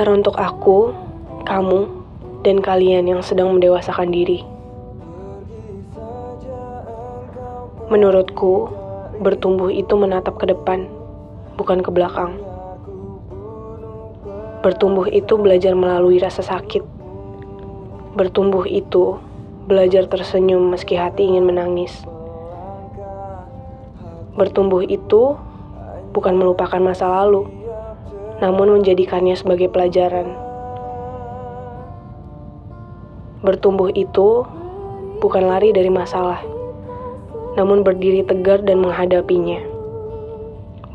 Teruntuk aku, kamu, dan kalian yang sedang mendewasakan diri. Menurutku, bertumbuh itu menatap ke depan, bukan ke belakang. Bertumbuh itu belajar melalui rasa sakit. Bertumbuh itu belajar tersenyum meski hati ingin menangis. Bertumbuh itu bukan melupakan masa lalu, namun menjadikannya sebagai pelajaran. Bertumbuh itu bukan lari dari masalah, namun berdiri tegar dan menghadapinya.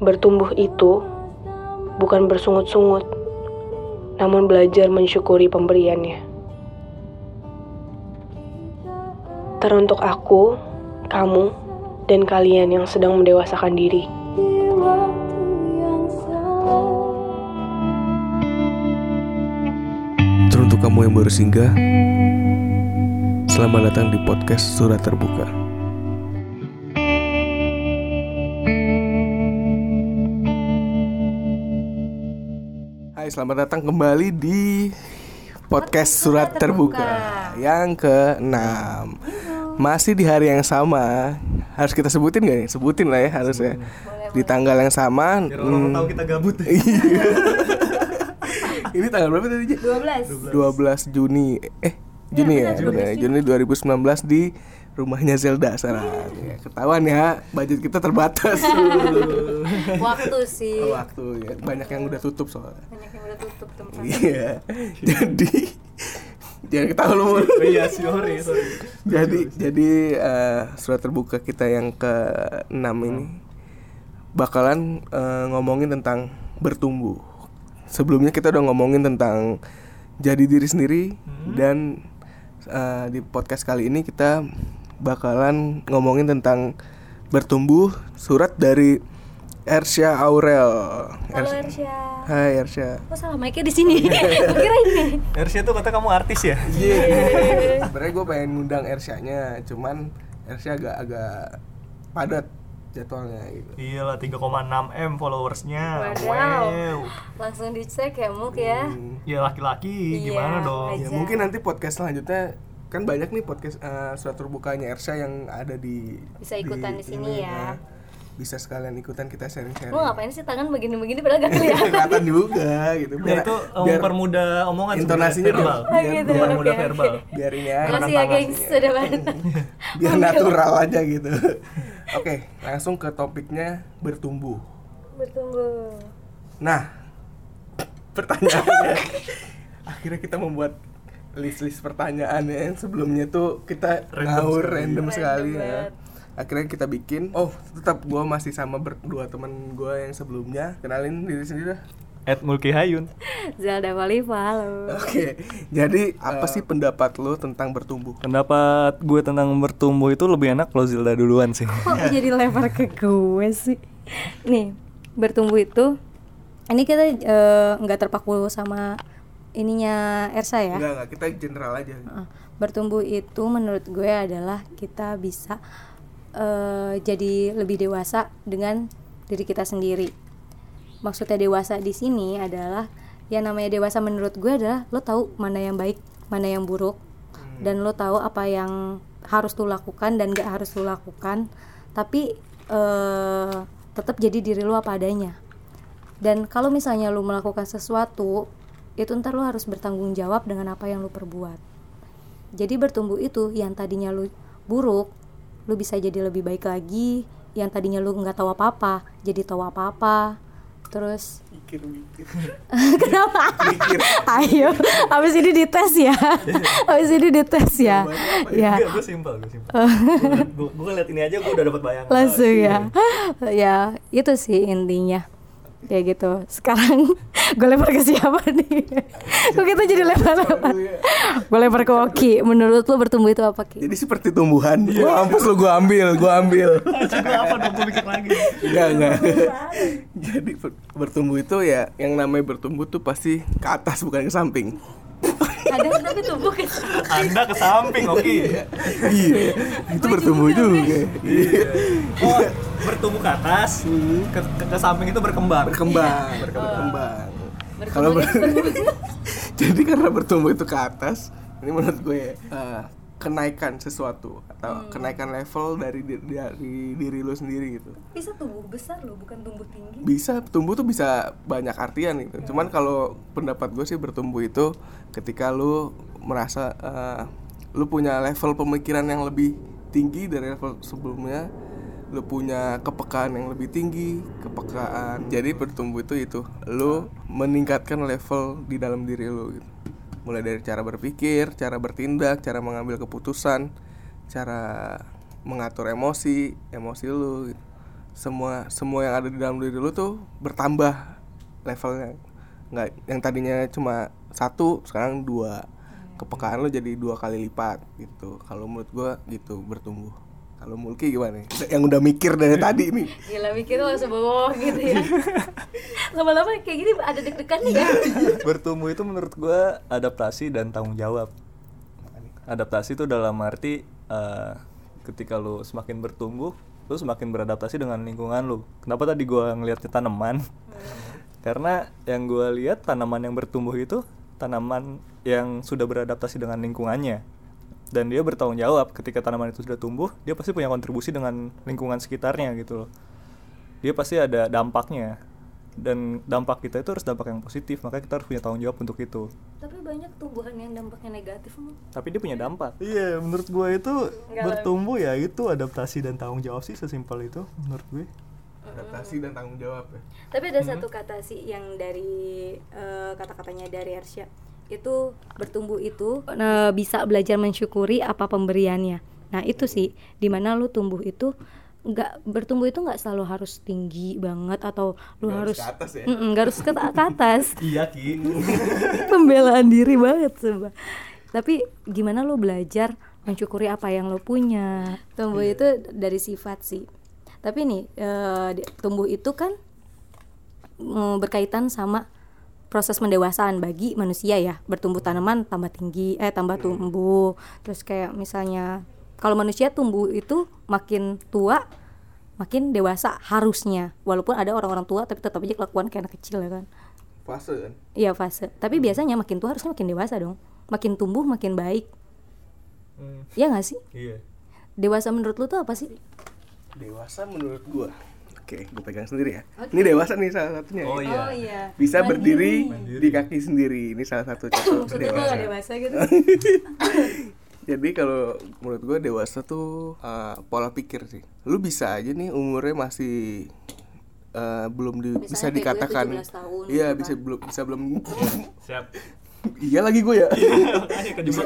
Bertumbuh itu bukan bersungut-sungut, namun belajar mensyukuri pemberiannya. Teruntuk aku, kamu, dan kalian yang sedang mendewasakan diri. Kamu yang baru singgah, selamat datang di podcast Surat Terbuka. Hai, selamat datang kembali di podcast Surat Terbuka yang ke-6. Masih di hari yang sama. Harus kita sebutin gak nih? Sebutin lah ya harusnya. Di tanggal yang sama. Biar orang hmm, tahu kita gabut. Iya. Ini tanggal berapa tadi? Ji? 12 12 Juni eh Juni ya, benar, benar. Juni 2019 di rumahnya Zelda sekarang. Ya, ketahuan ya, budget kita terbatas. Waktu sih Waktu ya, banyak yang udah tutup soalnya. Banyak yang udah tutup tempat Iya. Jadi jangan ketawa lu. Mul. Oh iya, sorry, sorry. jadi jadi eh, surat terbuka kita yang ke-6 ini bakalan eh, ngomongin tentang bertumbuh. Sebelumnya kita udah ngomongin tentang jadi diri sendiri dan eh, di podcast kali ini kita bakalan ngomongin tentang bertumbuh surat dari Ersya Aurel. Halo Ers- Ersya Hai Ersya. Kok salah mic di sini? Kira ini Ersya tuh kata kamu artis ya? Iya. Sebenarnya gue pengen ngundang Ersya-nya, cuman Ersya agak agak padat jadwalnya gitu. Iya lah 3,6 m followersnya. Wadaw. Langsung dicek ya Muk ya Hmm. Ya laki-laki Iya, gimana dong? Ya mungkin nanti podcast selanjutnya kan banyak nih podcast eh, surat terbukanya Ersya yang ada di Bisa ikutan di sini ya. nah. Bisa sekalian ikutan kita sharing-sharing. Lu ngapain sih tangan begini-begini padahal gak kelihatan Kelihatan juga gitu. Ya itu eh, mempermudah omongan intonasinya verbal. biar- Oh, gitu, Biar oke. verbal. biar ini ya. Makasih ya gengs sudah banget biar natural aja gitu. Oke, langsung ke topiknya bertumbuh. Bertumbuh Nah, pertanyaannya akhirnya kita membuat list-list pertanyaan ya. Sebelumnya tuh kita Random ngawur sekali. random, Random sekali ya. banget. Akhirnya kita bikin. Oh, tetap gua masih sama berdua teman gua yang sebelumnya. Kenalin diri sendiri dah. Ed Mulki Hayun. Zelda Walifa halo Oke. Jadi apa sih pendapat lo tentang bertumbuh? Pendapat gue tentang bertumbuh itu lebih enak kalau Zilda duluan sih. Kok jadi lempar ke gue sih? Nih, bertumbuh itu ini kita eh, nggak terpaku sama ininya Ersa ya. Enggak, enggak, kita general aja. Uh, bertumbuh itu menurut gue adalah kita bisa eh, jadi lebih dewasa dengan diri kita sendiri. Maksudnya dewasa di sini adalah yang namanya dewasa menurut gue adalah lo tahu mana yang baik, mana yang buruk, dan lo tahu apa yang harus lo lakukan dan gak harus lo lakukan. Tapi eh, tetap jadi diri lo apa adanya. Dan kalau misalnya lo melakukan sesuatu, itu ntar lo harus bertanggung jawab dengan apa yang lo perbuat. Jadi bertumbuh itu yang tadinya lu buruk, lu bisa jadi lebih baik lagi. Yang tadinya lu nggak tahu apa-apa, jadi tahu apa-apa. Terus Mikir-mikir. kenapa? Ayo, habis ini dites ya. Habis ini dites ya. Ya, gue simpel, gue simpel. Gue gue liat ini aja gue udah dapat bayangan. langsung ya. Ya, itu sih intinya. Kayak gitu. Sekarang gue lempar ke siapa nih? Kok kita jadi lempar-lempar? Gue lempar ke Oki. Menurut lu bertumbuh itu apa Ki? Jadi seperti tumbuhan. Gua mampus lu gua ambil, gua ambil. Gue apa dong gue mikir lagi. Enggak, enggak. Jadi ber- bertumbuh itu ya yang namanya bertumbuh tuh pasti ke atas bukan ke samping. Kadang tapi tumbuh ke Anda ke samping, oke. iya. Itu bertumbuh juga. Iya. Oh, bertumbuh ke atas, ke, ke, ke samping itu berkembang. Berkembang, berkembang. kalau ber- jadi karena bertumbuh itu ke atas ini menurut gue eh, kenaikan sesuatu atau kenaikan level dari dari diri lu sendiri gitu. Bisa tumbuh besar loh bukan tumbuh tinggi. Bisa tumbuh tuh bisa banyak artian gitu. Cuman kalau pendapat gue sih bertumbuh itu ketika lu merasa eh, lu punya level pemikiran yang lebih tinggi dari level sebelumnya lu punya kepekaan yang lebih tinggi kepekaan. Jadi bertumbuh itu itu. Lu meningkatkan level di dalam diri lu gitu mulai dari cara berpikir cara bertindak cara mengambil keputusan cara mengatur emosi emosi lu gitu. Semua semua yang ada di dalam diri lu tuh bertambah levelnya. Nggak yang tadinya cuma satu sekarang dua. Kepekaan lu jadi dua kali lipat gitu. Kalau menurut gua gitu bertumbuh kalau Mulki gimana? Yang udah mikir dari tadi nih. Gila mikir langsung bawah gitu ya. Lama-lama kayak gini ada deg-degan nih ya? Bertumbuh itu menurut gua adaptasi dan tanggung jawab. Adaptasi itu dalam arti eh, ketika lu semakin bertumbuh lu semakin beradaptasi dengan lingkungan lu. Kenapa tadi gua ngelihatnya tanaman? Karena yang gua lihat tanaman yang bertumbuh itu tanaman yang sudah beradaptasi dengan lingkungannya dan dia bertanggung jawab ketika tanaman itu sudah tumbuh dia pasti punya kontribusi dengan lingkungan sekitarnya gitu loh. Dia pasti ada dampaknya. Dan dampak kita itu harus dampak yang positif makanya kita harus punya tanggung jawab untuk itu. Tapi banyak tumbuhan yang dampaknya negatif tapi dia punya dampak. Iya menurut gue itu bertumbuh ya itu adaptasi dan tanggung jawab sih sesimpel itu menurut gue adaptasi dan tanggung jawab ya. Tapi ada satu kata sih yang dari eh, kata-katanya dari Arsya itu bertumbuh itu eh, bisa belajar mensyukuri apa pemberiannya. Nah itu sih di mana lu tumbuh itu nggak bertumbuh itu nggak selalu harus tinggi banget atau lu Nggak harus harus ke atas ya? Mm-mm, nggak harus ke, ke atas. Iya ki. Pembelaan diri banget sumpah. Tapi gimana lo belajar mensyukuri apa yang lo punya? Tumbuh itu dari sifat sih. Tapi nih eh, di- tumbuh itu kan mm, berkaitan sama proses mendewasaan bagi manusia ya bertumbuh tanaman tambah tinggi eh tambah tumbuh terus kayak misalnya kalau manusia tumbuh itu makin tua makin dewasa harusnya walaupun ada orang-orang tua tapi tetap aja kelakuan kayak anak kecil ya kan fase kan Iya fase. Tapi biasanya makin tua harusnya makin dewasa dong. Makin tumbuh makin baik. Iya gak sih? iya Dewasa menurut lu tuh apa sih? dewasa menurut gua oke gue pegang sendiri ya ini dewasa nih salah satunya oh ya. iya iya. bisa berdiri di kaki sendiri ini salah satu contoh dewasa dewasa gitu. Jadi kalau menurut gue dewasa tuh uh, pola pikir sih. Lu bisa aja nih umurnya masih uh, belum di- Misalnya bisa dikatakan. 17 tahun Iya gitu bisa belum bisa belum. siap iya lagi gue ya. bisa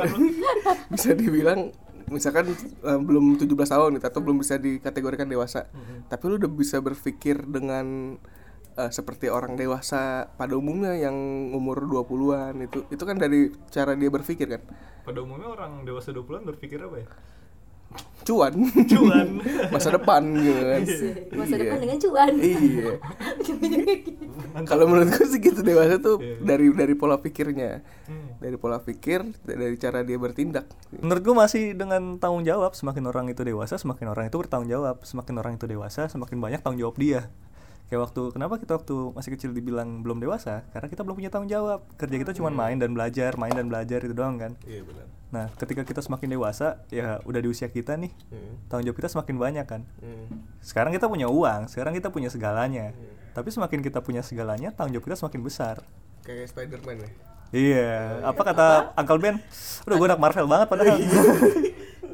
bisa dibilang misalkan uh, belum 17 tahun gitu, atau belum bisa dikategorikan dewasa. Tapi lu udah bisa berpikir dengan uh, seperti orang dewasa pada umumnya yang umur 20-an itu. Itu kan dari cara dia berpikir kan. pada umumnya orang dewasa 20-an berpikir apa ya Cuan. cuan Masa depan gitu kan. Masa Iya. depan dengan cuan. Iya. Kalau menurut gue sih gitu dewasa tuh Iya. dari dari pola pikirnya, Hmm. dari pola pikir, dari cara dia bertindak. Menurut gue masih dengan tanggung jawab Semakin orang itu dewasa Semakin orang itu bertanggung jawab Semakin orang itu dewasa Semakin banyak tanggung jawab dia Kayak waktu Kenapa kita waktu masih kecil dibilang belum dewasa? Karena kita belum punya tanggung jawab. Kerja kita cuma main dan belajar Main dan belajar itu doang kan. Iya benar. Nah ketika kita semakin dewasa Ya udah di usia kita nih Tanggung jawab kita semakin banyak kan. Sekarang kita punya uang Sekarang kita punya segalanya. Tapi semakin kita punya segalanya Tanggung jawab kita semakin besar. Kayak Spiderman ya. Iya. Apa kata Uncle Ben? Udah gue anak Marvel banget padahal.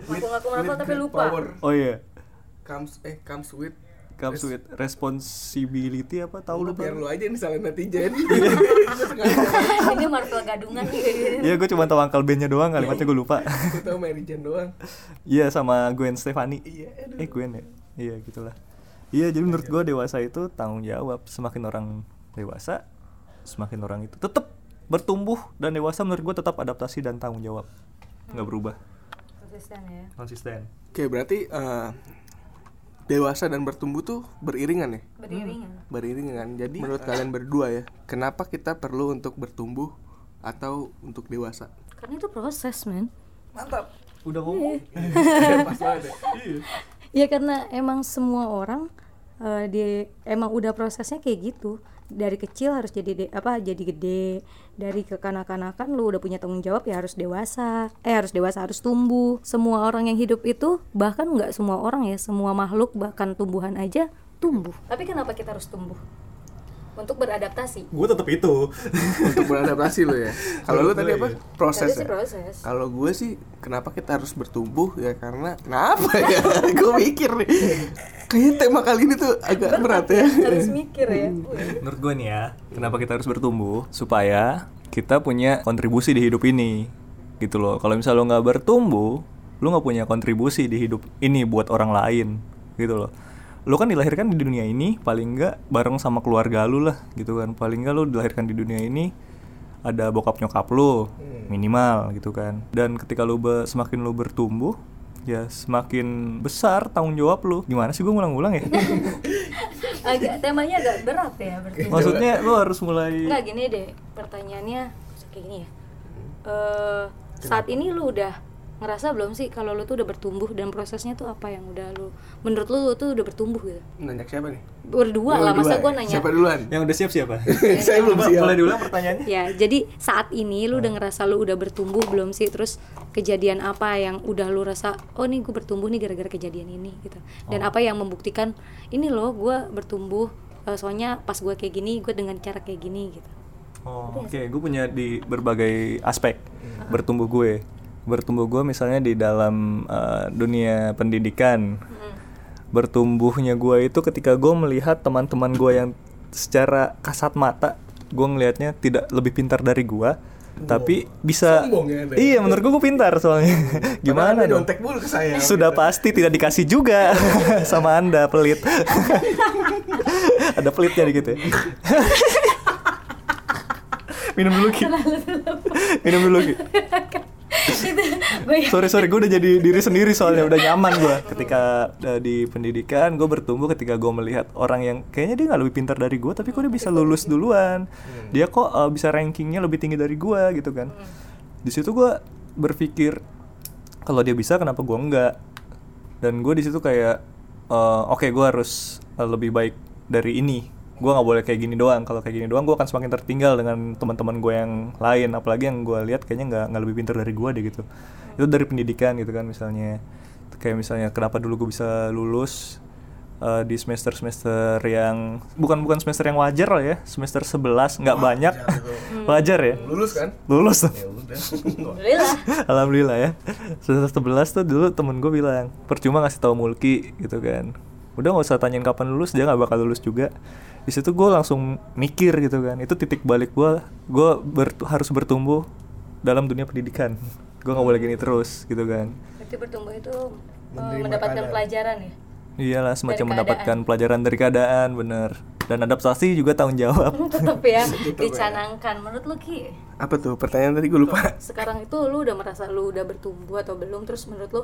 Ngaku-ngaku Marvel tapi lupa. Power. Oh iya. Comes eh comes with comes with responsibility apa tahu lu biar lu aja nih salah netizen. Ini Marvel gadungan Iya gue cuma tahu Uncle Ben-nya doang kalimatnya gue lupa Gue tau Mary Jane doang. Iya sama Gwen Stefani Iya. Eh Gwen ya? Iya gitulah Iya jadi menurut gue dewasa itu tanggung jawab Semakin orang dewasa Semakin orang itu tetap bertumbuh Dan dewasa menurut gue tetap adaptasi dan tanggung jawab nggak berubah Konsisten ya. Konsisten Oke, berarti eh, dewasa dan bertumbuh tuh beriringan ya? Beriringan. Beriringan. Jadi menurut kalian berdua ya, kenapa kita perlu untuk bertumbuh atau untuk dewasa? Karena itu proses, men. Mantap. Udah ngomong Pas banget ya. Ya karena emang semua orang eh, di emang udah prosesnya kayak gitu. Dari kecil harus jadi de- apa jadi gede. Dari kekanak-kanakan lu udah punya tanggung jawab ya harus dewasa. Eh harus dewasa harus tumbuh. Semua orang yang hidup itu bahkan nggak semua orang ya semua makhluk bahkan tumbuhan aja tumbuh. Tapi kenapa kita harus tumbuh untuk beradaptasi. Gue tetap itu. Untuk beradaptasi lo ya? Kalau lu tadi apa? proses Tadi sih ya? proses. Kalau gue sih kenapa kita harus bertumbuh ya? Karena kenapa ya? gue mikir nih. Kayaknya tema kali ini tuh agak berat ya. harus mikir ya. Menurut gue nih ya kenapa kita harus bertumbuh? Supaya kita punya kontribusi di hidup ini gitu loh. Kalau misalnya lo nggak bertumbuh lo nggak punya kontribusi di hidup ini buat orang lain gitu loh lo kan dilahirkan di dunia ini paling nggak bareng sama keluarga lu lah gitu kan. Paling nggak lo dilahirkan di dunia ini ada bokap nyokap lo minimal gitu kan. Dan ketika lo be- semakin lo bertumbuh ya semakin besar tanggung jawab lo gimana sih gue ngulang-ngulang ya? Agak temanya agak berat ya berarti. Maksudnya lo harus mulai Enggak gini deh, pertanyaannya kayak gini ya. Eh saat ini lu udah ngerasa belum sih kalau lu tuh udah bertumbuh dan prosesnya tuh apa yang udah lu menurut lu, lu tuh udah bertumbuh gitu? Nanya siapa nih? Berdua lah, masa gua nanya. Siapa duluan? yang udah siap siapa Saya belum siap. Boleh diulang pertanyaannya? Ya, jadi saat ini lu udah ngerasa lu udah bertumbuh belum sih? Terus kejadian apa yang udah lu rasa, oh nih gue bertumbuh nih gara-gara kejadian ini gitu. Dan apa yang membuktikan ini loh gue bertumbuh eh, soalnya pas gue kayak gini, gue dengan cara kayak gini gitu. Oh, oke, gue punya di berbagai aspek bertumbuh gue. Bertumbuh gue misalnya di dalam uh, dunia pendidikan. Bertumbuhnya gue itu ketika gue melihat teman-teman gue yang secara kasat mata gue ngelihatnya tidak lebih pintar dari gue, tapi bisa. Sombong ya, iya, menurut gue gue pintar soalnya. Gimana dong? Nyontek mulu ke saya. Sudah pasti tidak dikasih juga sama anda pelit. Ada pelitnya dikit ya. Minum dulu Ki. Minum dulu Ki. Gue Sorry sorry, gue udah jadi diri sendiri soalnya udah nyaman gue ketika uh, di pendidikan gue bertumbuh ketika gue melihat orang yang kayaknya dia nggak lebih pintar dari gue tapi kok dia bisa lulus duluan. Dia kok uh, bisa rankingnya lebih tinggi dari gue gitu kan. Di situ gue berpikir kalau dia bisa kenapa gue enggak dan gue di situ kayak uh, oke gue harus uh, lebih baik dari ini gue nggak boleh kayak gini doang. Kalau kayak gini doang gue akan semakin tertinggal dengan teman-teman gue yang lain. Apalagi yang gue lihat kayaknya nggak nggak lebih pintar dari gue deh gitu. Itu dari pendidikan gitu kan misalnya. Kayak misalnya kenapa dulu gue bisa lulus uh, di semester semester yang bukan bukan semester yang wajar lah ya. Semester 11 nggak banyak. wajar ya. Lulus kan? lulus. Ya udah. Alhamdulillah. Alhamdulillah ya. Semester 11 tuh dulu temen gue bilang Percuma ngasih tahu Mulki gitu kan Udah gak usah tanyain kapan lulus Dia gak bakal lulus juga di situ gue langsung mikir gitu kan Itu titik balik gue Gue ber- harus bertumbuh dalam dunia pendidikan Gue gak boleh gini terus gitu kan Berarti bertumbuh itu eh, Menerima mendapatkan keadaan. pelajaran ya. Iyalah semacam mendapatkan pelajaran dari keadaan bener Dan adaptasi juga tanggung jawab Tetap ya dicanangkan. Menurut lu Ki, Apa tuh? Pertanyaan tadi gue lupa. sekarang itu lu udah merasa lu udah bertumbuh atau belum? Terus menurut lu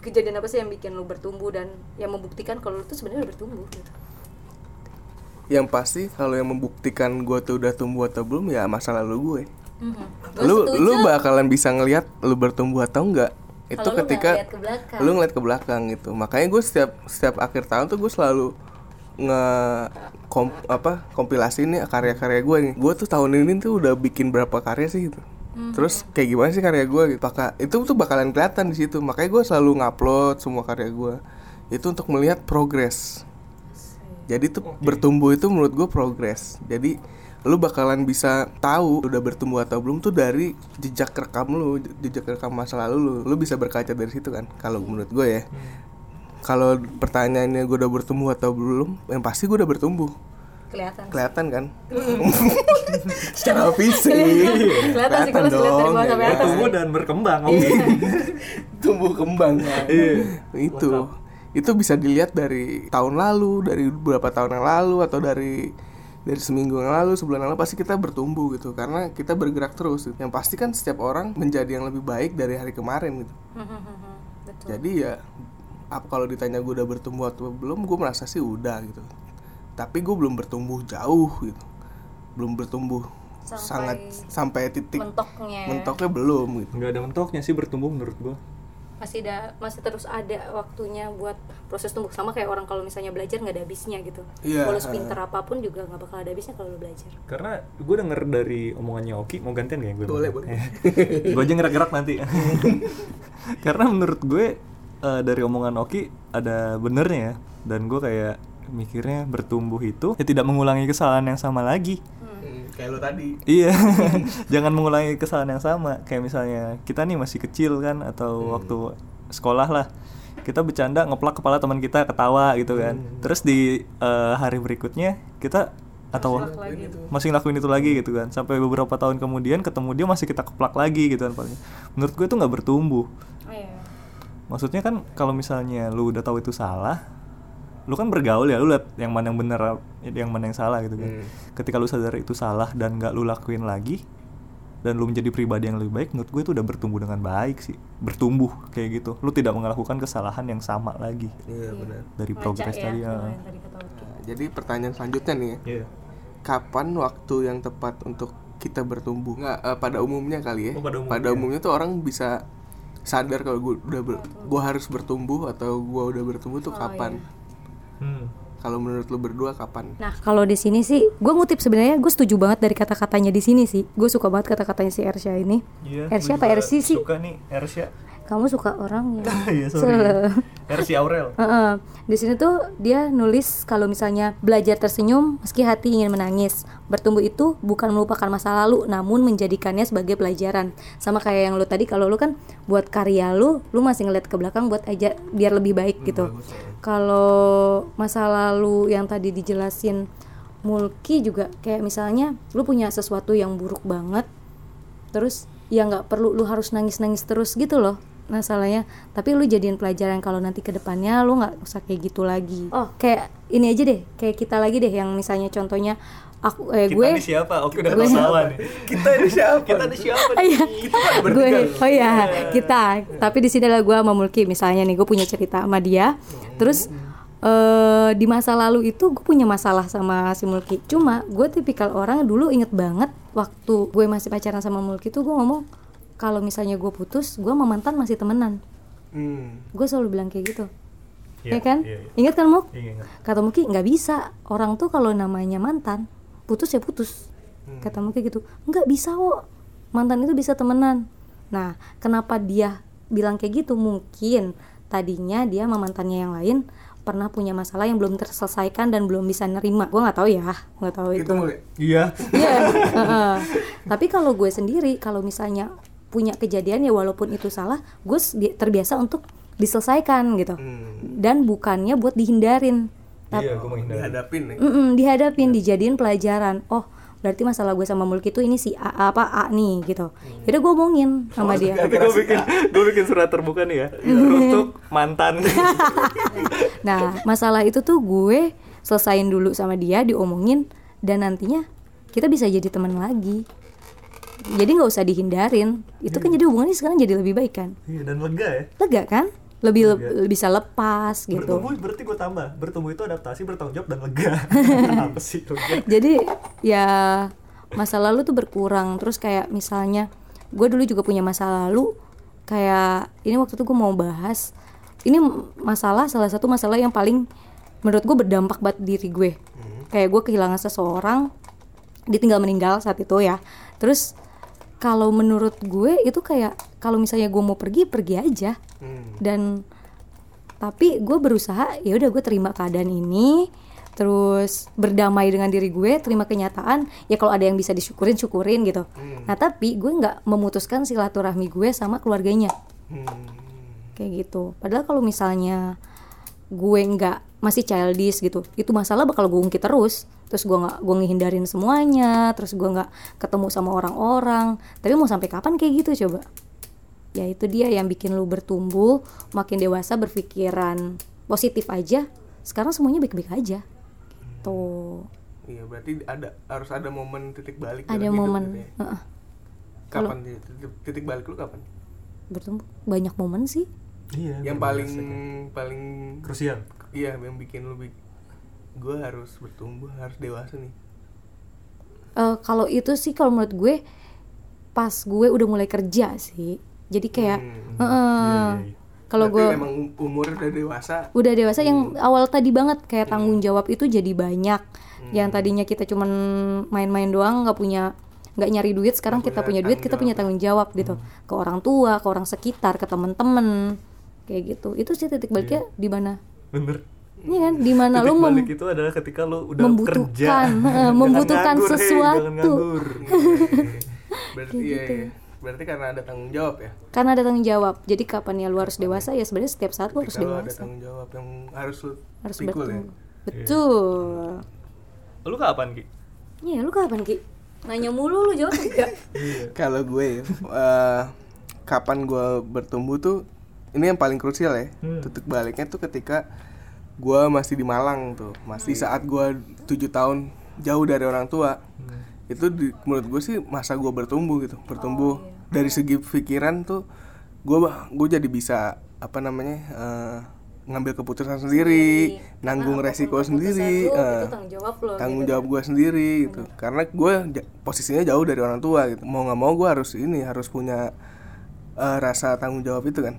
kejadian apa sih yang bikin lu bertumbuh dan yang membuktikan kalau lu tuh sebenarnya bertumbuh gitu? Yang pasti kalau yang membuktikan gue tuh udah tumbuh atau belum ya masa lalu gue. Mhm. Gua Lu setuju. lu bakalan bisa ngelihat lu bertumbuh atau enggak. Itu lu nggak ketika ngeliat ke lu ngeliat ke belakang gitu. Makanya gue setiap setiap akhir tahun tuh gue selalu nge kom, apa kompilasi nih karya-karya gue nih. Gue tuh tahun ini tuh udah bikin berapa karya sih gitu. Mhm. Terus kayak gimana sih karya gue gitu. Itu tuh bakalan kelihatan di situ. Makanya gue selalu ngupload semua karya gue. Itu untuk melihat progres. Jadi tuh bertumbuh itu menurut gue progres. Jadi lu bakalan bisa tahu udah bertumbuh atau belum tuh dari jejak rekam lu, jejak rekam masa lalu lu. Lu bisa berkaca dari situ kan. Kalau menurut gue ya. Kalau pertanyaannya gue udah bertumbuh atau belum, yang pasti gue udah bertumbuh. Kelihatan. Kelihatan kan? Secara fisik. Kelihatan sih kalau lihat dari bawah sampai atas. Tumbuh dan berkembang oke tumbuh kembang kan. Iya. itu itu bisa dilihat dari tahun lalu dari beberapa tahun yang lalu atau dari dari seminggu yang lalu sebulan yang lalu pasti kita bertumbuh gitu karena kita bergerak terus gitu. yang pasti kan setiap orang menjadi yang lebih baik dari hari kemarin gitu Betul. jadi ya apa kalau ditanya gue udah bertumbuh atau belum gue merasa sih udah gitu tapi gue belum bertumbuh jauh gitu belum bertumbuh Sampai sangat sampai titik Mentoknya. mentoknya belum gitu nggak ada mentoknya sih bertumbuh menurut gue masih ada masih terus ada waktunya buat proses tumbuh sama kayak orang kalau misalnya belajar nggak ada habisnya gitu Iya. walau pinter apa pun juga nggak bakal ada habisnya kalau lo belajar Karena gue denger dari omongannya Oki mau gantian gak ya gue? Boleh, boleh. gue aja gerak-gerak nanti. Karena menurut gue eh, dari omongan Oki ada benernya ya. Dan gue kayak mikirnya bertumbuh itu ya tidak mengulangi kesalahan yang sama lagi. Hmm, kayak lo tadi Iya, jangan mengulangi kesalahan yang sama. Kayak misalnya kita nih masih kecil kan atau waktu sekolah lah. Kita bercanda ngeplak kepala teman kita ketawa gitu kan. Terus di eh, hari berikutnya kita atau masih ngelakuin itu lagi gitu kan. Sampai beberapa tahun kemudian ketemu dia masih kita keplak lagi gitu kan paling. Menurut gue itu nggak bertumbuh. oh, iya. Maksudnya kan kalau misalnya lu udah tahu itu salah, lu kan bergaul ya, lu lihat yang mana yang benar, yang mana yang salah gitu kan. Hmm. Ketika lu sadar itu salah dan nggak lu lakuin lagi, dan lu menjadi pribadi yang lebih baik, menurut gue itu udah bertumbuh dengan baik sih, bertumbuh kayak gitu. Lu tidak melakukan kesalahan yang sama lagi iya benar dari progres ya, tadi. ya. Nah, jadi pertanyaan selanjutnya nih ya. Iya. kapan waktu yang tepat untuk kita bertumbuh nggak eh, pada umumnya kali ya Oh, pada umumnya. tuh orang bisa sadar kalau gue udah ber, gue harus bertumbuh atau gue udah bertumbuh tuh kapan Hmm. kalau menurut lu berdua kapan Nah, kalau di sini sih, gue ngutip sebenarnya gue setuju banget dari kata-katanya di sini sih. Gue suka banget kata-katanya si Ersya ini. Iya. Ersya apa Ersi sih? Suka nih Ersya. Kamu suka orang yang Iya sorry. Sele. Ersi Aurel. Heeh. Di sini tuh dia nulis kalau misalnya belajar tersenyum meski hati ingin menangis. Bertumbuh itu bukan melupakan masa lalu, namun menjadikannya sebagai pelajaran. Sama kayak yang lu tadi kalau lu kan buat karya lu, lu masih ngeliat ke belakang buat aja biar lebih baik gitu. Kalau masa lalu yang tadi dijelasin Mulki juga kayak misalnya lu punya sesuatu yang buruk banget, terus ya nggak perlu lu harus nangis-nangis terus gitu loh masalahnya tapi lu jadiin pelajaran kalau nanti ke depannya lu nggak usah kayak gitu lagi oh kayak ini aja deh kayak kita lagi deh yang misalnya contohnya aku eh, Kita gue nih siapa? Oke udah gue- ketahuan nih. kita ini siapa Kita nih siapa? Oh iya, gue, oh iya, kita. Tapi di sini adalah gue sama Mulki, misalnya nih, gue punya cerita sama dia. Terus eh di masa lalu itu gue punya masalah sama si Mulki. Cuma gue tipikal orang dulu inget banget waktu gue masih pacaran sama Mulki tuh gue ngomong kalau misalnya gue putus, gue sama mantan masih temenan. hmm. Gue selalu bilang kayak gitu. Iya, ya kan? iya, iya. Ingat kan Muk? Iya. Kata Muki nggak bisa. Orang tuh kalau namanya mantan, putus ya putus. Kata Muki gitu. Nggak bisa kok. Mantan itu bisa temenan. Nah, kenapa dia bilang kayak gitu? Mungkin tadinya dia sama mantannya yang lain pernah punya masalah yang belum terselesaikan dan belum bisa nerima. Gue nggak tahu ya, nggak tahu itu. Iya. Iya. heeh. Tapi kalau gue sendiri, kalau misalnya punya kejadian ya walaupun itu salah, gue s- bi- terbiasa untuk diselesaikan gitu. hmm. Dan bukannya buat dihindarin. Tapi Iya, gue dihadapin nih Mm-mm, dihadapin, dijadiin pelajaran. Oh, berarti masalah gue sama Mulki itu ini si A, apa A nih gitu. Yaudah gue omongin sama dia. Tapi gue bikin gue bikin surat terbuka nih ya untuk mantan. Nah, masalah itu tuh gue selesain dulu sama dia, diomongin dan nantinya kita bisa jadi teman lagi. Jadi nggak usah dihindarin. Itu kan jadi hubungannya sekarang jadi lebih baik kan? Iya dan lega ya. Lega kan? Lebih le- bisa lepas gitu. Bertumbuh berarti gue tambah. Bertumbuh itu adaptasi, bertanggung jawab dan lega. Apa sih lega? jadi ya masa lalu tuh berkurang terus kayak misalnya gue dulu juga punya masa lalu kayak ini waktu itu gue mau bahas ini masalah salah satu masalah yang paling menurut gue berdampak buat diri gue kayak gue kehilangan seseorang dia tinggal meninggal saat itu ya terus kalau menurut gue itu kayak kalau misalnya gue mau pergi pergi aja. Hmm. dan tapi gue berusaha ya udah gue terima keadaan ini terus berdamai dengan diri gue terima kenyataan ya kalau ada yang bisa disyukurin syukurin gitu. Nah tapi gue nggak memutuskan silaturahmi gue sama keluarganya. Hmm. kayak gitu. Padahal kalau misalnya gue nggak masih childish gitu. Itu masalah bakal gue ungkit terus. Terus gue nggak gue ngehindarin semuanya terus gue nggak ketemu sama orang-orang. Tapi mau sampai kapan kayak gitu coba? Ya itu dia yang bikin lu bertumbuh makin dewasa berpikiran positif aja. Sekarang semuanya baik-baik aja. Gitu. Iya berarti ada harus ada momen titik balik ada dalam hidup momen. gitu ya. Heeh, kapan sih? Titik, titik balik lu kapan? Bertumbuh. Banyak momen sih. Iya. yang paling paling krusial. Iya yang bikin lu gue harus bertumbuh harus dewasa nih. Eh, kalau itu sih kalau menurut gue pas gue udah mulai kerja sih jadi kayak Hmm. iya. kalau gue emang umurnya udah dewasa. Udah dewasa yang awal tadi banget kayak tanggung jawab itu jadi banyak. Yang tadinya kita cuman main-main doang nggak punya nggak nyari duit sekarang kita punya duit kita punya tanggung jawab gitu. Ke orang tua ke orang sekitar ke temen-temen kayak gitu. Itu sih titik baliknya di mana bener. Iya kan? Di mana titik lu mem- balik itu adalah ketika lu udah membutuhkan, kerja. eh, membutuhkan nganggur, sesuatu. jangan nganggur. berarti iya, gitu. iya. berarti karena ada tanggung jawab ya? Karena ada tanggung jawab. Jadi kapan ya lu harus dewasa ya sebenarnya setiap saat lu harus kalau ada dewasa. tanggung jawab yang harus lu harus pikul betul. Ya betul. Lu kapan ki? Iya lu kapan ki? Nanya mulu lu jawab. Enggak kalau gue eh, kapan gue bertumbuh tuh ini yang paling krusial ya. Titik baliknya tuh ketika gue masih di Malang tuh. Masih saat gue tujuh tahun jauh dari orang tua. Itu di- menurut gue sih masa gue bertumbuh gitu bertumbuh. Dari segi pikiran tuh gue gue jadi bisa apa namanya eh, ngambil keputusan sendiri nanggung resiko sendiri Lu, eh, itu tanggung jawab lo tanggung jawab gue sendiri gitu. Karena gue posisinya jauh dari orang tua gitu. Mau nggak mau gue harus ini harus punya eh, rasa tanggung jawab itu kan.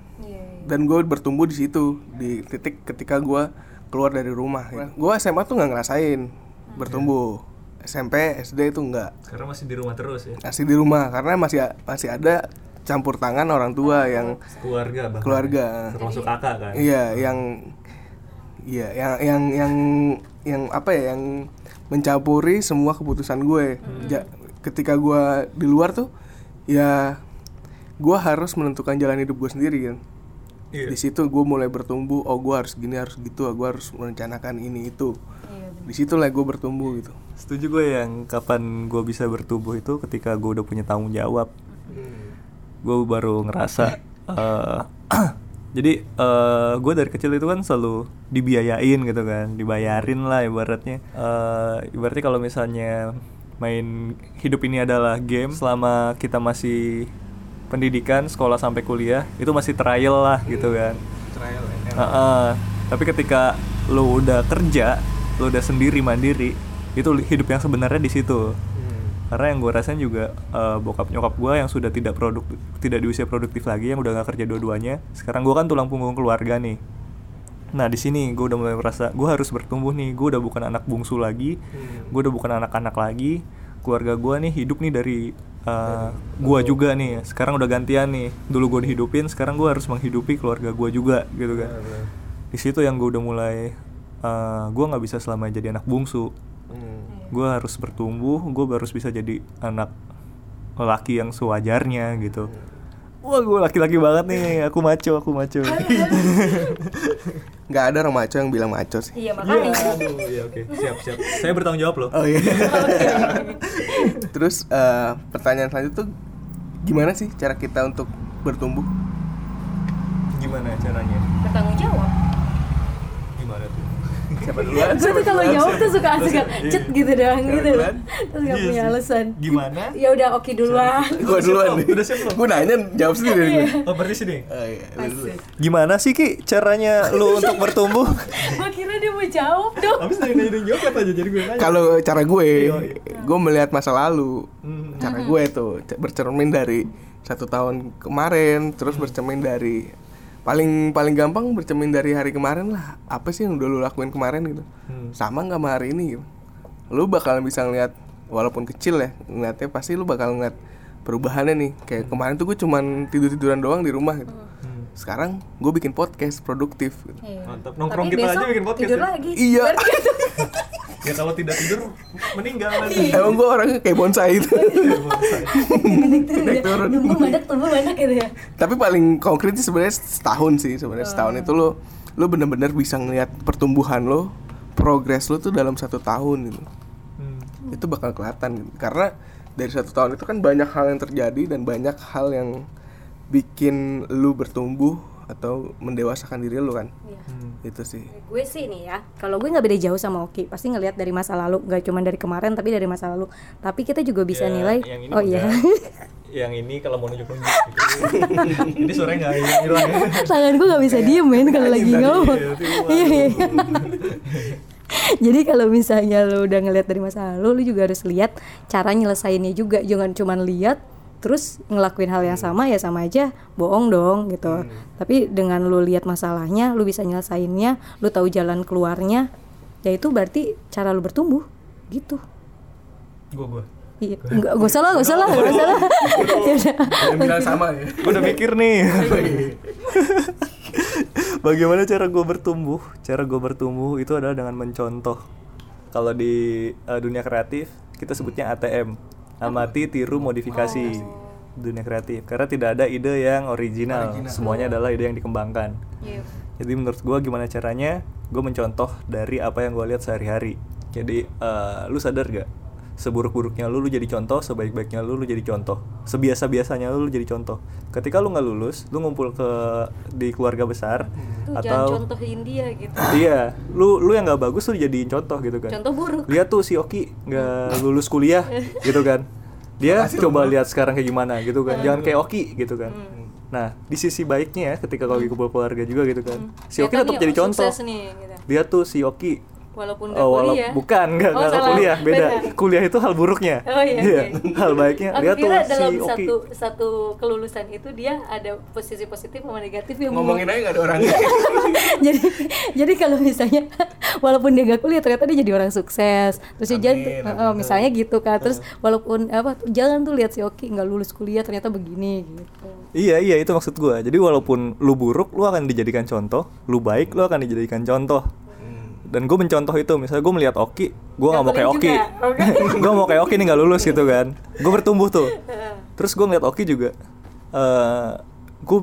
Dan gue bertumbuh di situ di titik ketika gue keluar dari rumah gitu. gue SMA tuh nggak ngerasain bertumbuh. SMP SD itu nggak. Karena masih di rumah terus ya? Masih di rumah karena masih masih ada campur tangan orang tua yang keluarga bahkan keluarga. termasuk kakak kan? Iya, yang iya yang yang yang yang apa ya yang mencampuri semua keputusan gue. Ja- ketika gue di luar tuh ya gue harus menentukan jalan hidup gue sendiri kan. Iya. Di situ gue mulai bertumbuh, oh gue harus gini harus gitu, gue harus merencanakan ini itu. Di situ lah gue bertumbuh gitu. setuju gue yang kapan gue bisa bertumbuh itu ketika gue udah punya tanggung jawab gue baru ngerasa eh, jadi eh, gue dari kecil itu kan selalu dibiayain gitu kan dibayarin lah ibaratnya Eh, ibaratnya kalau misalnya main hidup ini adalah game selama kita masih pendidikan sekolah sampai kuliah itu masih trial lah gitu kan. Trial Heeh. tapi ketika lu udah kerja lu udah sendiri mandiri itu hidup yang sebenarnya di situ. Karena yang gue rasain juga eh, bokap nyokap gue yang sudah tidak produk tidak di usia produktif lagi yang udah gak kerja dua-duanya sekarang gue kan tulang punggung keluarga nih. Nah di sini gue udah mulai merasa gue harus bertumbuh nih gue udah bukan anak bungsu lagi gue udah bukan anak-anak lagi. Keluarga gue nih hidup nih dari eh, gue juga nih sekarang udah gantian nih. Dulu gue dihidupin sekarang gue harus menghidupi keluarga gue juga gitu kan. Di situ yang gue udah mulai eh, gue nggak bisa selamanya jadi anak bungsu. Gue harus bertumbuh gue harus bisa jadi anak laki yang sewajarnya gitu wah gue laki-laki banget nih. Aku maco aku maco. Nggak ada orang maco yang bilang maco sih. iya makanya. Aduh iya oke. Siap siap. Saya bertanggung jawab loh. Oh iya. Terus eh, pertanyaan selanjutnya tuh gimana sih cara kita untuk bertumbuh? gimana caranya? Bertanggung jawab Siapa duluan? gue tuh kalau jawab tuh suka suka Iya. cet gitu doang gitu. loh terus gak Iya punya alasan. Gimana? Ya udah oke duluan. Gua duluan nih. Udah siap? Gua nanya jawab sendiri gue. oh berarti sini? Oh iya, gimana sih ki caranya lu untuk bertumbuh? Gue kira dia mau jawab dong. Habis dari nanya jawab apa aja? Jadi gue nanya. Kalau cara gue, Iya, gue melihat masa lalu. Hmm. Cara gue tuh bercermin dari satu tahun kemarin, terus bercermin dari paling paling gampang bercermin dari hari kemarin lah. Apa sih yang udah lu lakuin kemarin gitu? Hmm. Sama nggak sama hari ini? Gitu. Lu bakal bisa ngeliat walaupun kecil ya, ngeliatnya pasti lu bakal ngeliat perubahannya nih. Kayak kemarin tuh gue cuman tidur tiduran doang di rumah gitu. Hmm. Sekarang gue bikin podcast produktif. Gitu. mantap nongkrong Tapi kita aja bikin podcast tidur ya? lagi Iya. ya kalau tidak tidur meninggal Iya. nanti Emang gue orangnya kayak bonsai itu. Naik turun. tumbuh banyak tumbuh banyak gitu ya Tapi paling konkret sih sebenarnya setahun sih sebenarnya setahun itu lo lo bener-bener bisa ngelihat pertumbuhan lo, progres lo tuh dalam satu tahun gitu. Hmm. Itu bakal kelihatan gitu. Karena dari satu tahun itu kan banyak hal yang terjadi dan banyak hal yang bikin lu bertumbuh atau mendewasakan diri lu kan. Hmm. Itu sih. gue sih nih ya kalau gue nggak beda jauh sama Oki pasti ngelihat dari masa lalu nggak cuma dari kemarin tapi dari masa lalu tapi kita juga bisa Ya, nilai oh iya yang ini kalau mau nunjuk nunjuk gitu. ini sore nggak hilang ya tangan gue nggak bisa diem men kalau lagi ngomong Iya, tiba. iya iya jadi kalau misalnya lo udah ngelihat dari masa lalu lo juga harus lihat cara nyelesainnya juga jangan cuma lihat terus ngelakuin hal yang sama ya sama aja bohong dong gitu. Tapi dengan lu lihat masalahnya lu bisa nyelesainnya lu tahu jalan keluarnya ya itu berarti cara lu bertumbuh gitu. Gue gue iya nggak gak usah lah gak usah lah gak usah lah Ya udah. Sama ya. gue udah mikir nih. Bagaimana cara gue bertumbuh? Cara gue bertumbuh itu adalah dengan mencontoh. Kalau di eh, dunia kreatif kita sebutnya ATM amati tiru modifikasi dunia kreatif. Karena tidak ada ide yang original, semuanya adalah ide yang dikembangkan. Jadi menurut gue gimana caranya gue mencontoh dari apa yang gue lihat sehari-hari. Jadi eh, lu sadar gak seburuk-buruknya lu lu jadi contoh sebaik-baiknya lu lu jadi contoh. Sebiasa-biasanya lu lu jadi contoh. Ketika lu nggak lulus lu ngumpul ke di keluarga besar Tuh, jangan atau contohin dia gitu. Iya lu lu yang nggak bagus lu jadiin contoh gitu kan. Contoh buruk. Lihat tuh si Oki nggak lulus kuliah gitu kan. Dia coba lihat sekarang kayak gimana gitu kan. Jangan kayak Oki gitu kan. Nah di sisi baiknya ya ketika kalau kumpul keluarga juga gitu kan. Si Oki tetap jadi oh, contoh nih, gitu. lihat tuh si Oki walaupun gak Oh, walau- kuliah bukan, enggak, Oh, salah. kuliah, beda. Beda. Kuliah itu hal buruknya. Oh, iya, oke. Hal baiknya Aku lihat tuh kira si dalam Oki. satu satu kelulusan itu dia ada posisi positif sama negatif yang Ngomongin aja gak ada orangnya. jadi jadi kalau misalnya walaupun dia gak kuliah ternyata dia jadi orang sukses terus dia Amin, jangan eh, misalnya gitu kan terus walaupun apa jangan tuh lihat si Oki nggak lulus kuliah ternyata begini gitu Iya, iya itu maksud gua. Jadi walaupun lu buruk, lu akan dijadikan contoh. Lu baik, lu akan dijadikan contoh. Dan gue mencontoh itu, misalnya gue melihat Oki, gue nggak mau kayak Oki, gue mau kayak Oki nih nggak lulus gitu kan. Gue bertumbuh tuh. Terus gue ngeliat Oki juga, eh gue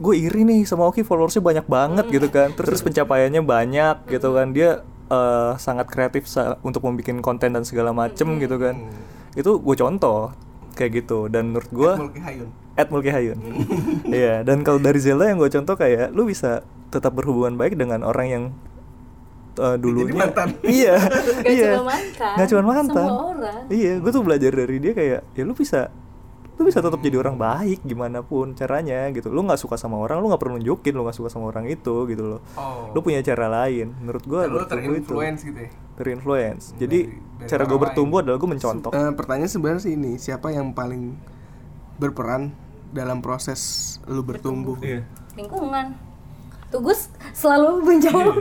gue iri nih sama Oki followersnya banyak banget gitu kan. Terus pencapaiannya banyak gitu kan. Dia eh, sangat kreatif sa- untuk membuat konten dan segala macem gitu kan. Itu gue contoh kayak gitu. Dan menurut gue at Mulki Hayun. Iya, dan kalau dari Zelda yang gue contoh kayak lu bisa tetap berhubungan baik dengan orang yang uh, dulunya mantan. iya Gak iya cuma mantan, Nggak cuma mantan semua orang. iya gue tuh belajar dari dia kayak ya lu bisa lu bisa tetap jadi orang baik gimana pun caranya gitu lu nggak suka sama orang lu nggak perlu nunjukin lu nggak suka sama orang itu gitu loh Oh. lu punya cara lain menurut gue lu terinfluence gitu ya. terinfluence jadi dari cara gue bertumbuh adalah gue mencontoh Eh, pertanyaan sebenarnya sih ini, siapa yang paling berperan dalam proses lu bertumbuh? Iya. lingkungan tuh gue selalu menjawab.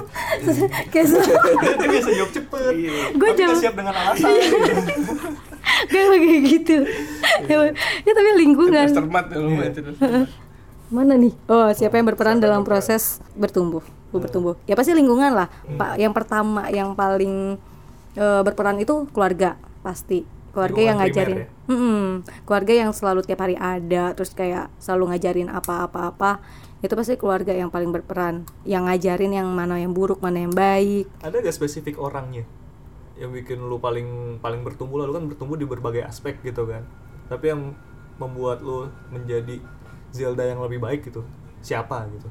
Kayak selalu. Dia biasa jawab cepet. Gua tapi nggak jawab- siap dengan alasan. Gue kayak gitu. Ya, ya tapi lingkungan. Cermat ya mana nih? Oh siapa yang berperan dalam proses bertumbuh? Gue bertumbuh. Ya pasti lingkungan lah. Pak yang pertama yang paling eh, berperan itu keluarga pasti. Keluarga yang ngajarin. primer Mm-mm. keluarga yang selalu tiap hari ada terus kayak selalu ngajarin apa-apa-apa itu pasti keluarga yang paling berperan yang ngajarin yang mana yang buruk mana yang baik. Ada gak spesifik orangnya yang bikin lu paling paling bertumbuh? Lah lu kan bertumbuh di berbagai aspek gitu kan. Tapi yang membuat lu menjadi Zelda yang lebih baik gitu siapa gitu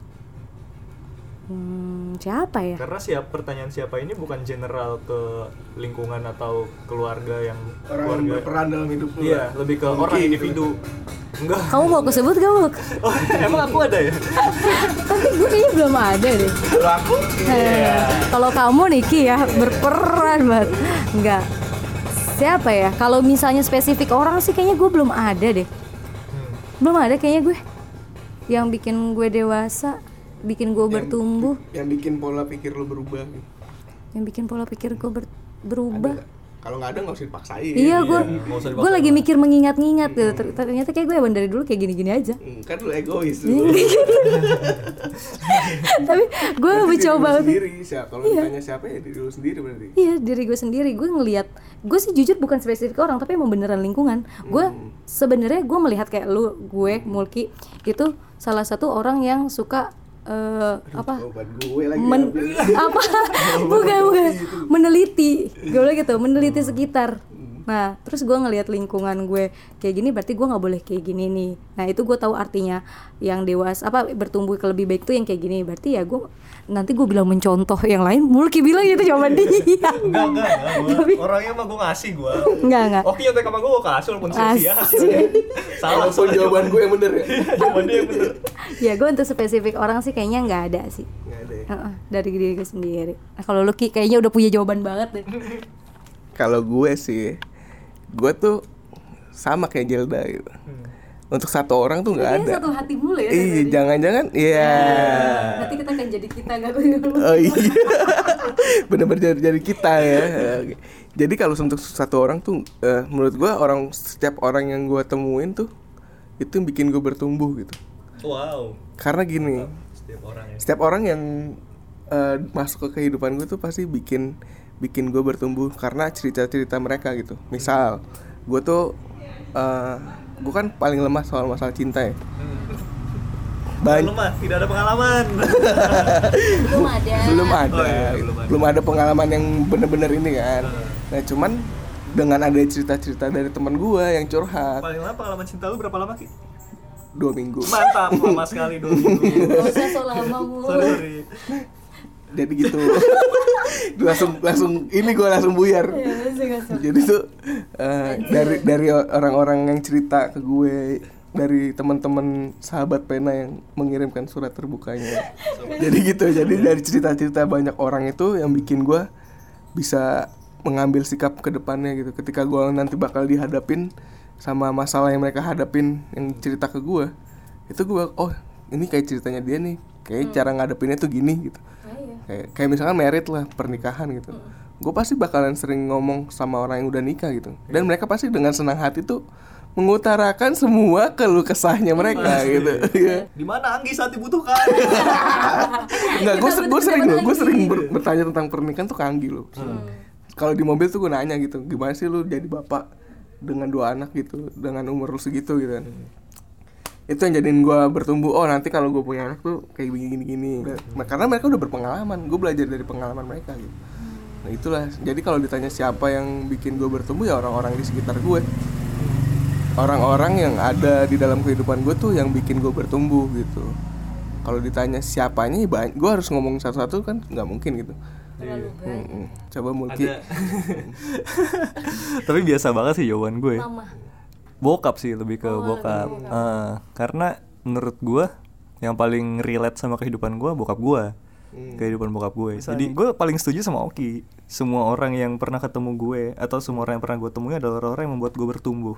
hmm, siapa ya karena siap pertanyaan siapa ini bukan general ke lingkungan atau keluarga yang Orang yang keluarga berperan dalam hidup lu. iya lebih ke Mungkin orang gitu. individu enggak kamu mau aku sebut gak mau oh, emang aku ada ya tapi gue kayaknya belum ada deh Kalau aku Eh, Kalau kamu Niki ya berperan banget. Enggak. Siapa ya? Kalau misalnya spesifik orang sih kayaknya gue belum ada deh. Hmm. Belum ada kayaknya gue. Yang bikin gue dewasa, bikin gue bertumbuh, yang bikin pola pikir lu berubah. yang bikin pola pikir gue ber- berubah. Kalau nggak ada nggak usah dipaksain. Iya, gue usah gue lagi mikir mengingat-ingat gitu. Ter- Ternyata kayak gue emang dari dulu kayak gini-gini aja. Hmm, kan lu egois Iya, lu. Tapi gue mencoba sendiri siapa kalau ditanya siapa ya diri lu sendiri berarti. Iya diri gue sendiri. Gue ngelihat gue sih jujur bukan spesifik orang tapi emang beneran lingkungan. Gue sebenarnya gue melihat kayak lu gue Mulki itu salah satu orang yang suka eh, apa? gue lagi men apa? Bukan bukan. meneliti. Gue gitu meneliti sekitar nah terus gue ngelihat lingkungan gue kayak gini berarti gue nggak boleh kayak gini nih. Nah itu gue tahu artinya yang dewasa apa bertumbuh ke lebih baik tuh yang kayak gini. Berarti ya gue nanti gue bilang mencontoh yang lain Mulki bilang gitu jawaban dia. Enggak enggak enggak gua, orangnya mah gue ngasih gue Enggak, enggak. Oke nyontek sama gue gue kasih walaupun sia-sia. Asik. salah Walaupun jawaban gue yang bener ya? Jawaban dia yang bener. Ya gue untuk spesifik orang sih kayaknya nggak ada sih. Nggak ada ya? Heeh, dari diri gue sendiri. Nah, kalau lu Ki, kayaknya udah punya jawaban banget deh. Kalau gue sih gue tuh sama kayak Jelda gitu. Untuk satu orang tuh nggak Kayaknya ada. satu hati mulu ya. iya jangan-jangan iya. Nanti kita akan jadi kita nggak oh iya. Benar-benar jadi, jadi kita ya. Jadi kalau untuk satu orang tuh eh, menurut gua orang setiap orang yang gua temuin tuh itu yang bikin gue bertumbuh gitu. Wow. Karena gini setiap orang ya. setiap orang yang eh, masuk ke kehidupan gue tuh pasti bikin bikin gue bertumbuh karena cerita-cerita mereka gitu. Misal gue tuh eh gue kan paling lemah soal masalah cinta ya. Banyak lemah tidak ada pengalaman. Belum ada. belum ada, Oh iya, belum ada. belum ada pengalaman yang bener-bener ini kan. Nah cuman dengan ada cerita-cerita dari teman gue yang curhat. Paling lama pengalaman cinta lu berapa lama ki? Dua minggu. Mantap lama sekali dua minggu. Gak usah so lama sorry jadi gitu. Langsung langsung ini gue langsung buyar. Ya, usah. jadi tuh eh, dari dari orang-orang yang cerita ke gue dari teman-teman sahabat pena yang mengirimkan surat terbukanya. Jadi gitu jadi dari cerita-cerita banyak orang itu yang bikin gue bisa mengambil sikap ke depannya gitu. Ketika gue nanti bakal dihadapin sama masalah yang mereka hadapin yang cerita ke gue itu gue oh ini kayak ceritanya dia nih. Kayak cara ngadepinnya tuh gini gitu. iya. Kayak kayak misalkan merit lah pernikahan gitu. Gue pasti bakalan sering ngomong sama orang yang udah nikah gitu. Dan mereka pasti dengan senang hati tuh mengutarakan semua keluh kesahnya mereka gitu. Iya. di mana Anggi saat dibutuhkan? Enggak, gue gue sering loh, gue sering ber- bertanya tentang pernikahan tuh ke Anggi loh. Kalau di mobil tuh gue nanya gitu, gimana sih lu jadi bapak dengan dua anak gitu, dengan umur lu segitu? Gitu kan. Itu yang jadiin gue bertumbuh, oh nanti kalau gue punya anak tuh kayak begini gini Nah, karena mereka udah berpengalaman, gue belajar dari pengalaman mereka gitu. Nah itulah, jadi kalau ditanya siapa yang bikin gue bertumbuh ya orang-orang di sekitar gue. Orang-orang yang ada di dalam kehidupan gue tuh yang bikin gue bertumbuh gitu. Kalau ditanya siapanya ya banyak. Gue harus ngomong satu-satu kan nggak mungkin gitu. Terlalu. Mm-mm. coba multi ada. Tapi biasa banget sih jawaban gue Mama. Bokap sih lebih ke Oh, bokap, lebih ke Eh, karena menurut gue yang paling relate sama kehidupan gue bokap gue kehidupan bokap gue jadi gue paling setuju sama Oki. Semua orang yang pernah ketemu gue atau semua orang yang pernah gue temui adalah orang yang membuat gue bertumbuh.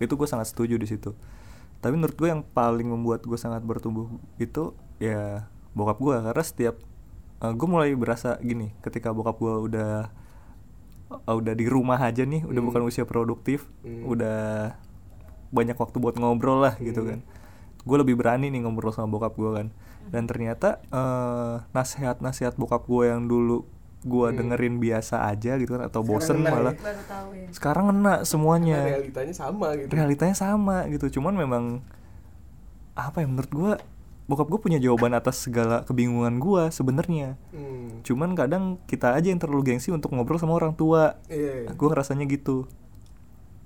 Itu gue sangat setuju di situ. Tapi menurut gue yang paling membuat gue sangat bertumbuh itu ya bokap gue karena setiap eh, gue mulai berasa gini ketika bokap gue udah uh, udah di rumah aja nih udah bukan usia produktif udah banyak waktu buat ngobrol lah gitu kan. Gue lebih berani nih ngobrol sama bokap gue kan. Dan ternyata eh, nasihat-nasihat bokap gue yang dulu gue dengerin biasa aja gitu kan atau bosen ngena malah. ya. sekarang ngena semuanya. realitanya sama gitu. Realitanya sama gitu cuman memang apa ya menurut gue bokap gue punya jawaban atas segala kebingungan gue sebenarnya. Hmm, cuman kadang kita aja yang terlalu gengsi untuk ngobrol sama orang tua. Iya. gue ngerasanya gitu.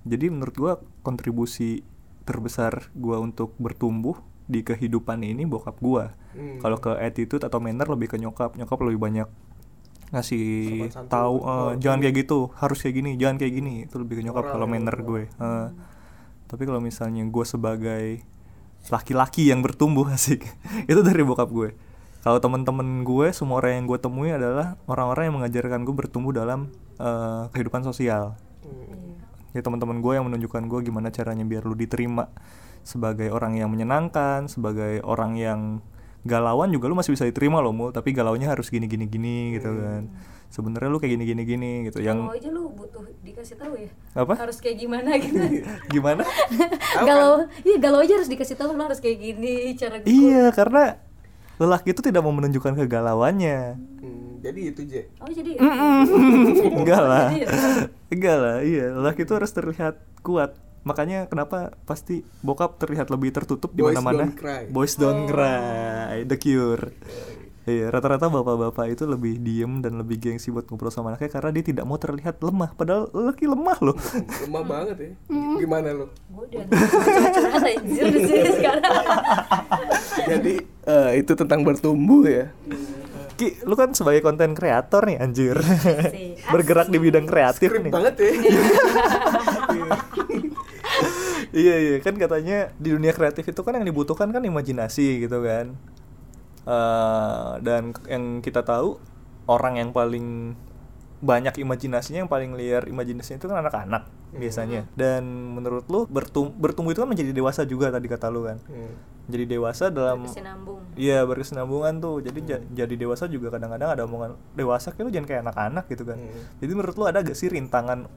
Jadi menurut gue kontribusi terbesar gue untuk bertumbuh di kehidupan ini bokap gue Hmm. kalau ke attitude atau manner lebih ke nyokap nyokap lebih banyak ngasih tahu eh, Oh, jangan kayak gitu harus kayak gini jangan kayak gini. Itu lebih ke nyokap kalau manner gue Eh, tapi kalau misalnya gue sebagai laki-laki yang bertumbuh asik. Itu dari bokap gue. Kalau teman-teman gue semua orang yang gue temui adalah orang-orang yang mengajarkan gue bertumbuh dalam eh, kehidupan sosial. Ya teman-teman gue yang menunjukkan gue gimana caranya biar lu diterima sebagai orang yang menyenangkan sebagai orang yang galauan juga lu masih bisa diterima loh mul. Tapi galaunya harus gini gini gini gitu kan sebenarnya lu kayak gini gini gini gitu yang Kalau aja lu butuh dikasih tahu ya. Apa? Harus kayak gimana gitu. gimana galau, iya galau aja harus dikasih tahu lu harus kayak gini cara gue. iya karena lelaki itu tidak mau menunjukkan kegalauannya Hmm, jadi itu J Oh jadi. enggak lah Iya. enggak lah iya lelaki itu harus terlihat kuat makanya kenapa pasti bokap terlihat lebih tertutup di Boys mana-mana don't cry. boys don't cry the cure Iya, rata-rata bapak-bapak itu lebih diem dan lebih gengsi buat ngobrol sama anaknya karena dia tidak mau terlihat lemah. Padahal lelaki lemah loh. lemah banget ya. Gimana lo jadi eh, itu tentang bertumbuh ya? Ki, lu kan sebagai konten kreator nih anjir. Bergerak di bidang kreatif Skrip nih. banget ya. Iya iya. Kan katanya di dunia kreatif itu kan yang dibutuhkan kan imajinasi gitu kan Eh, dan yang kita tahu orang yang paling banyak imajinasinya yang paling liar imajinasinya itu kan anak-anak biasanya dan menurut lu bertum bertumbuh itu kan menjadi dewasa juga tadi kata lu kan Hmm. jadi dewasa dalam Berkesinambung. Iya berkesinambungan tuh jadi ja- jadi dewasa juga kadang-kadang ada omongan dewasa kayak lu jangan kayak anak-anak gitu kan Hmm. jadi menurut lu ada gak sih rintangan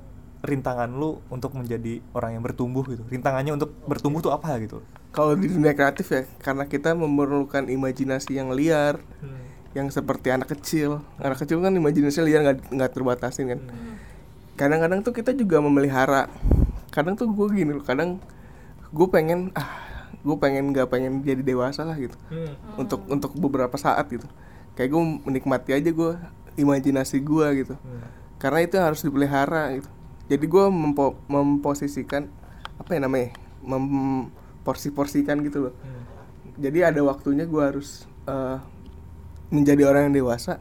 rintangan lu untuk menjadi orang yang bertumbuh gitu rintangannya untuk bertumbuh tuh apa gitu Kalau di dunia kreatif ya, karena kita memerlukan imajinasi yang liar, yang seperti anak kecil. Anak kecil kan imajinasinya liar nggak nggak terbatasin kan. Kadang-kadang tuh kita juga memelihara. Kadang tuh gue gini loh, kadang gue pengen ah gue pengen nggak pengen jadi dewasa lah gitu. Untuk untuk beberapa saat gitu. Kayak gue menikmati aja gue imajinasi gue gitu. Karena itu harus dipelihara gitu. Jadi gue mempo- memposisikan apa ya namanya? Memporsi-porsikan gitu loh. Jadi ada waktunya gue harus eh, menjadi orang yang dewasa.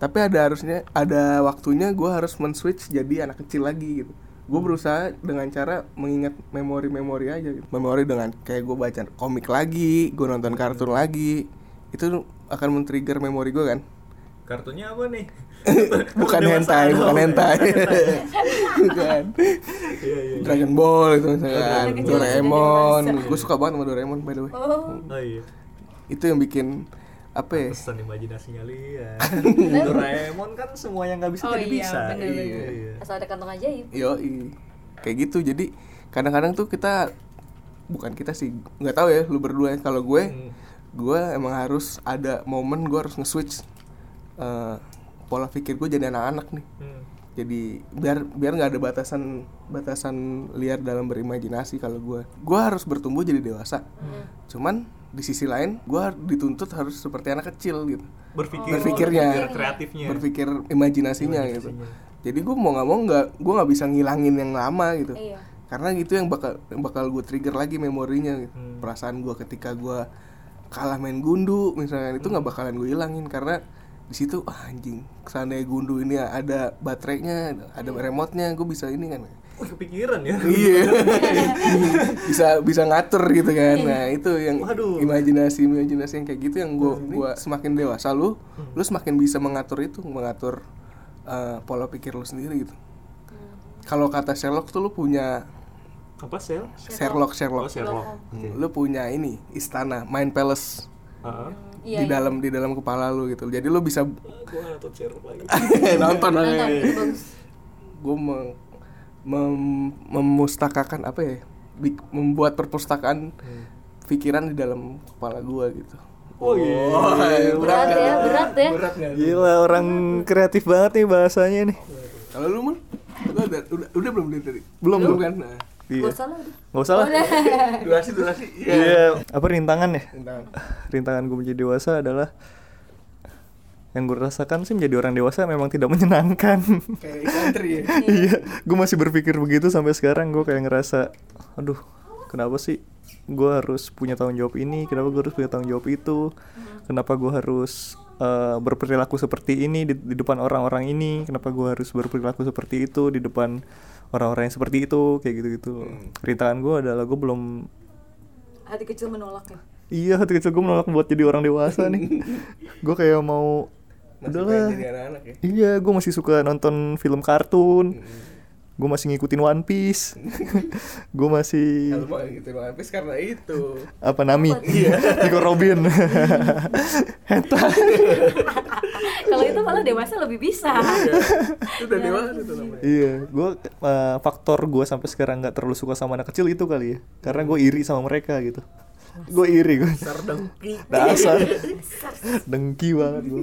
Tapi ada harusnya ada waktunya gue harus men-switch jadi anak kecil lagi gitu. Gue berusaha dengan cara mengingat memori-memori aja gitu. memori dengan kayak gue baca komik lagi gue nonton kartun lagi itu akan men-trigger memori gue kan kartunya apa nih? Bukan hentai bukan hentai. bukan. Dragon Ball itu misalkan Doraemon. gue suka banget sama Doraemon by the way. Oh, oh iya. Itu yang bikin apa ya? Pesan imajinasinya liar Doraemon kan semua yang nggak bisa oh jadi iya, bisa. bener-bener. Iya. Asal ada kantong ajaib. Yo, kayak gitu. Jadi kadang-kadang tuh kita bukan kita sih nggak tahu ya lu berdua kalau gue Hmm. gue emang harus ada momen gue harus nge-switch eh, pola pikir gue jadi anak-anak nih. Hmm. jadi biar biar nggak ada batasan batasan liar dalam berimajinasi kalau gue gue harus bertumbuh jadi dewasa. Cuman di sisi lain gue dituntut harus seperti anak kecil gitu. Berpikir berpikirnya. berpikir kreatifnya. Berpikir imajinasinya, gitu. Jadi gue mau nggak mau nggak gue nggak bisa ngilangin yang lama gitu. Iya. karena gitu yang bakal yang bakal gue trigger lagi memorinya gitu. Hmm. perasaan gue ketika gue kalah main gundu misalnya itu nggak bakalan gue hilangin karena di situ ah, anjing seandainya gundu ini ada baterainya ada remote-nya gue bisa ini kan. Wih, kepikiran ya. Iya. Bisa bisa ngatur gitu kan. Nah itu yang Waduh. imajinasi imajinasi yang kayak gitu yang gua gua semakin dewasa. Lu lu semakin bisa mengatur itu mengatur eh, pola pikir lu sendiri gitu. Kalau kata Sherlock tuh lu punya apa sel? Sherlock Sherlock, oh Sherlock. Lu punya ini istana Mind Palace. Heeh. Iya, di dalam di dalam kepala lu gitu. Jadi lu bisa gua nonton Sherlock lagi. Nonton aja gue mem, mem- memustakakan apa ya bik- membuat perpustakaan pikiran di dalam kepala gue gitu. Oh iya. Berat ya, berat ya. berat nggak? Gila orang kreatif banget nih bahasanya nih. kalau lu mun? Lu ada udah udah belum dari tadi? Belum, belum. kan? Nah, Iya. Gak salah udah. Nggak usah lah. durasi durasi iya Iya. Apa rintangan ya? Tentang- Rintangan gue menjadi dewasa adalah yang gue rasakan sih menjadi orang dewasa memang tidak menyenangkan. kayak country ya iya, gue masih berpikir begitu sampai sekarang gue kayak ngerasa, aduh, kenapa sih gue harus punya tanggung jawab ini? Kenapa gue harus punya tanggung jawab itu? Kenapa gue harus eh, berperilaku seperti ini di, di depan orang-orang ini? Kenapa gue harus berperilaku seperti itu di depan orang-orang yang seperti itu? Kayak gitu-gitu. Rintangan gue adalah gue belum Hati kecil menolaknya. Iya hati kecil gue menolak buat jadi orang dewasa nih Gue kayak mau masih Udahlah jadi anak-anak ya Iya gue masih suka nonton film kartun Gue masih ngikutin One Piece. Gue masih kalau mau gitu One Piece karena itu. Apa Nami? Nico Robin. Hentai Kalau itu malah dewasa lebih bisa. itu udah dewasa tuh namanya. Iya. Gue faktor gue sampai sekarang nggak terlalu suka sama anak kecil itu kali ya. Karena gue iri sama mereka gitu Gue iri gue dasar dengki. Dasar. Dengki banget gue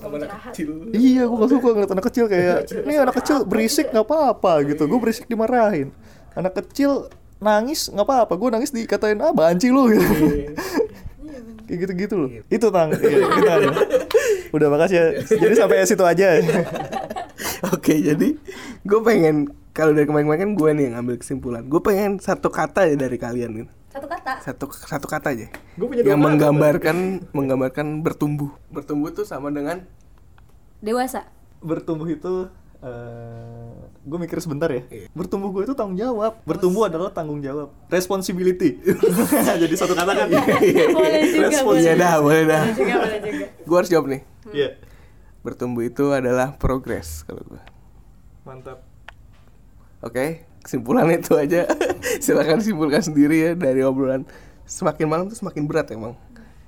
sama anak kecil. Iya, gue gak suka ngeliat anak kecil kayak Ini anak kecil berisik gak apa-apa gitu. Gue berisik dimarahin. Anak kecil nangis gak apa-apa. Gue nangis dikatain, ah banci lu gitu. Kayak gitu-gitu loh. Itu tang, iya, itu Tang. Udah makasih ya. Jadi sampai situ aja. Oke, jadi gue pengen kalau dari kemarin-kemarin kan gue nih yang ngambil kesimpulan. Gue pengen satu kata ya dari kalian gitu. Satu kata. Satu satu kata aja. Gua punya dua yang kata. menggambarkan menggambarkan bertumbuh. Bertumbuh tuh sama dengan Dewasa. Bertumbuh itu gue mikir sebentar ya Bertumbuh gue itu tanggung jawab Bertumbuh adalah tanggung jawab Responsibility Jadi satu kata kan boleh juga, Respons- boleh. Iya dah, boleh dah. Boleh juga, boleh juga. Gue harus jawab nih. Iya bertumbuh itu adalah progres kalau gue. Mantap. Oke, kesimpulan itu aja. Silakan simpulkan sendiri ya dari obrolan. Semakin malam tuh semakin berat emang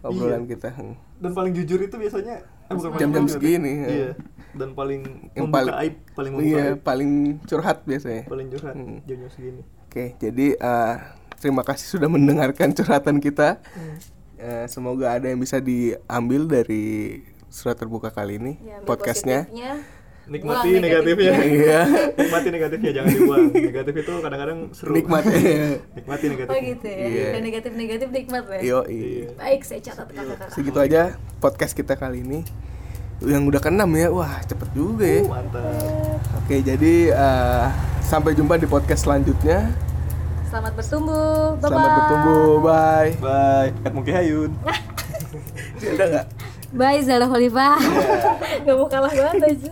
obrolan kita. Hmm. Dan paling jujur itu biasanya eh, Jam-jam jujur, segini, ya. Iya. Dan paling Yang paling aib, paling membuka iya, aib, paling curhat biasanya. paling curhat Hmm. jam-jam segini. Oke, jadi eh, terima kasih sudah mendengarkan curhatan kita. Eh, semoga ada yang bisa diambil dari surat terbuka kali ini, Ya, podcastnya. positifnya, Nikmati buang negatifnya. Iya, Nikmati negatifnya jangan dibuang. Negatif itu kadang-kadang seru. nikmat. Nikmati negatif. Oh gitu ya. Iya. Dan negatif-negatif nikmat ya. Yo, Baik, saya catat kakak-kakak. segitu aja podcast kita kali ini. Yang udah keenam ya, wah cepet juga ya. Uh, mantap. Oke, jadi eh, sampai jumpa di podcast selanjutnya. Selamat bertumbuh. Bye-bye. Selamat bertumbuh, bye. Bye. Ed Muki Hayun. Udah nggak? Bye Zara Khalifah. Gak mau kalah banget aja.